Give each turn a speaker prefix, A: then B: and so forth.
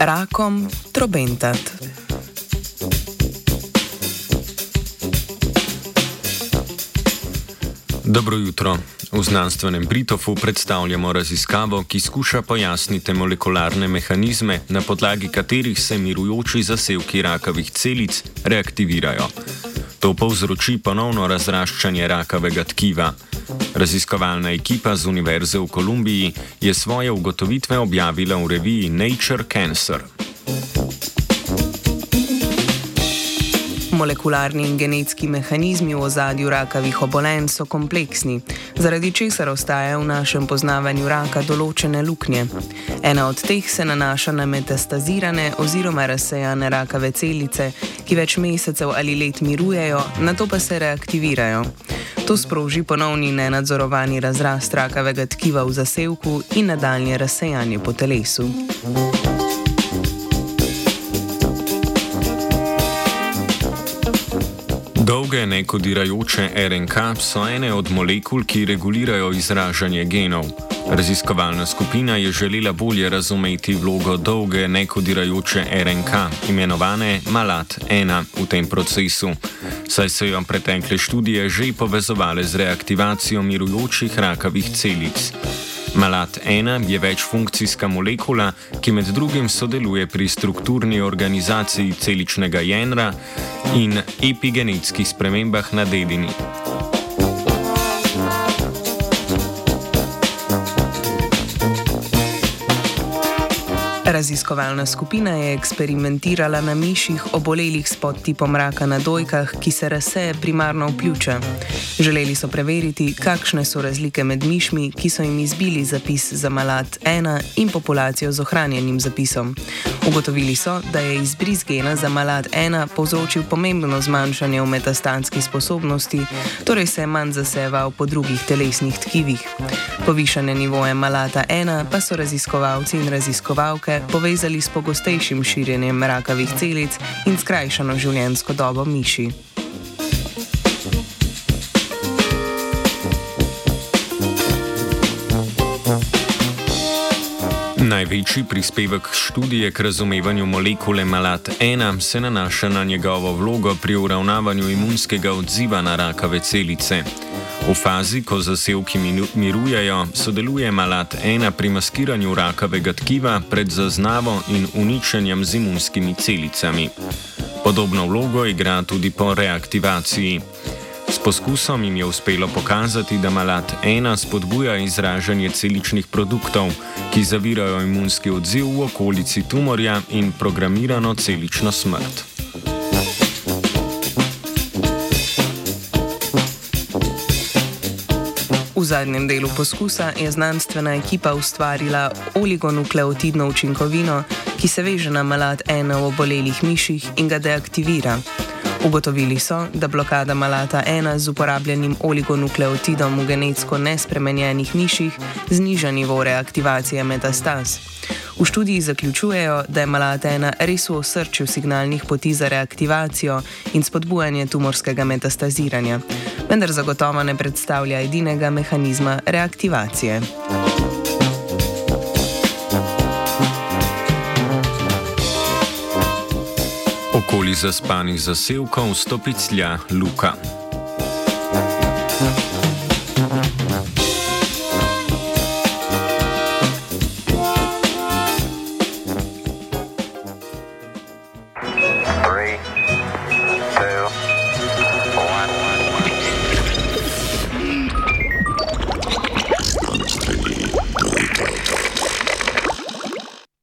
A: Rakom trobentat. Dobro jutro. V znanstvenem Britofu predstavljamo raziskavo, ki skuša pojasniti molekularne mehanizme, na podlagi katerih se mirujoči zasevki rakavih celic reaktivirajo. To povzroči ponovno razraščanje rakavega tkiva. Raziskovalna ekipa z Univerze v Kolumbiji je svoje ugotovitve objavila v reviji Nature Cancer. Molekularni in genetski mehanizmi v ozadju rakavih obolenj so kompleksni, zaradi česar ostajajo v našem poznavanju raka določene luknje. Ena od teh se nanaša na metastazirane oziroma razsejane rakave celice, ki več mesecev ali let mirujejo, na to pa se reaktivirajo. To sproži ponovni nenadzorovani razrast rakavega tkiva v zasevku in nadaljne razsejanje po telesu. Dolge nekodirajoče RNK so ene od molekul, ki regulirajo izražanje genov. Raziskovalna skupina je želela bolje razumeti vlogo dolge nekodirajoče RNK, imenovane MALAT-1, v tem procesu saj so jo pretekle študije že povezovale z reaktivacijo mirujočih rakavih celic. Malat-1 je večfunkcijska molekula, ki med drugim sodeluje pri strukturni organizaciji celičnega jedra in epigenetskih spremembah na dedini. Raziskovalna skupina je eksperimentirala na miših obolelih s podtipom raka na dojkah, ki se razseje primarno v pljuče. Želeli so preveriti, kakšne so razlike med mišmi, ki so jim izbili zapis za malat 1 in populacijo z ohranjenim zapisom. Ugotovili so, da je izbris gena za malat 1 povzročil pomembno zmanjšanje v metastanski sposobnosti, torej se je manj zaseval po drugih telesnih tkivih. Povišane nivoje malata 1 pa so raziskovalci in raziskovalke povezali s pogostejšim širjenjem rakavih celic in skrajšano življenjsko dobo miši. Največji prispevek študije k razumevanju molekule Malat-1 se nanaša na njegovo vlogo pri uravnavanju imunskega odziva na rakave celice. V fazi, ko zasevki mirujejo, sodeluje Malat 1 pri maskiranju rakavega tkiva pred zaznavo in uničenjem z imunskimi celicami. Podobno vlogo igra tudi po reaktivaciji. S poskusom jim je uspelo pokazati, da Malat 1 spodbuja izražanje celičnih produktov, ki zavirajo imunski odziv v okolici tumorja in programirano celično smrt. V zadnjem delu poskusa je znanstvena ekipa ustvarila oligonukleotidno učinkovino, ki se veže na malat ena v obolelih miših in ga deaktivira. Ugotovili so, da blokada malata 1 z uporabljenim oligonukleotidom v genetsko nespremenjenih miših zniža nivo reaktivacije metastaz. V študiji zaključujejo, da je malatena res v osrčju signalnih poti za reaktivacijo in spodbujanje tumorskega metastaziranja, vendar zagotovo ne predstavlja edinega mehanizma reaktivacije. Okoli zaspanih zasevkov stopiclja Luka.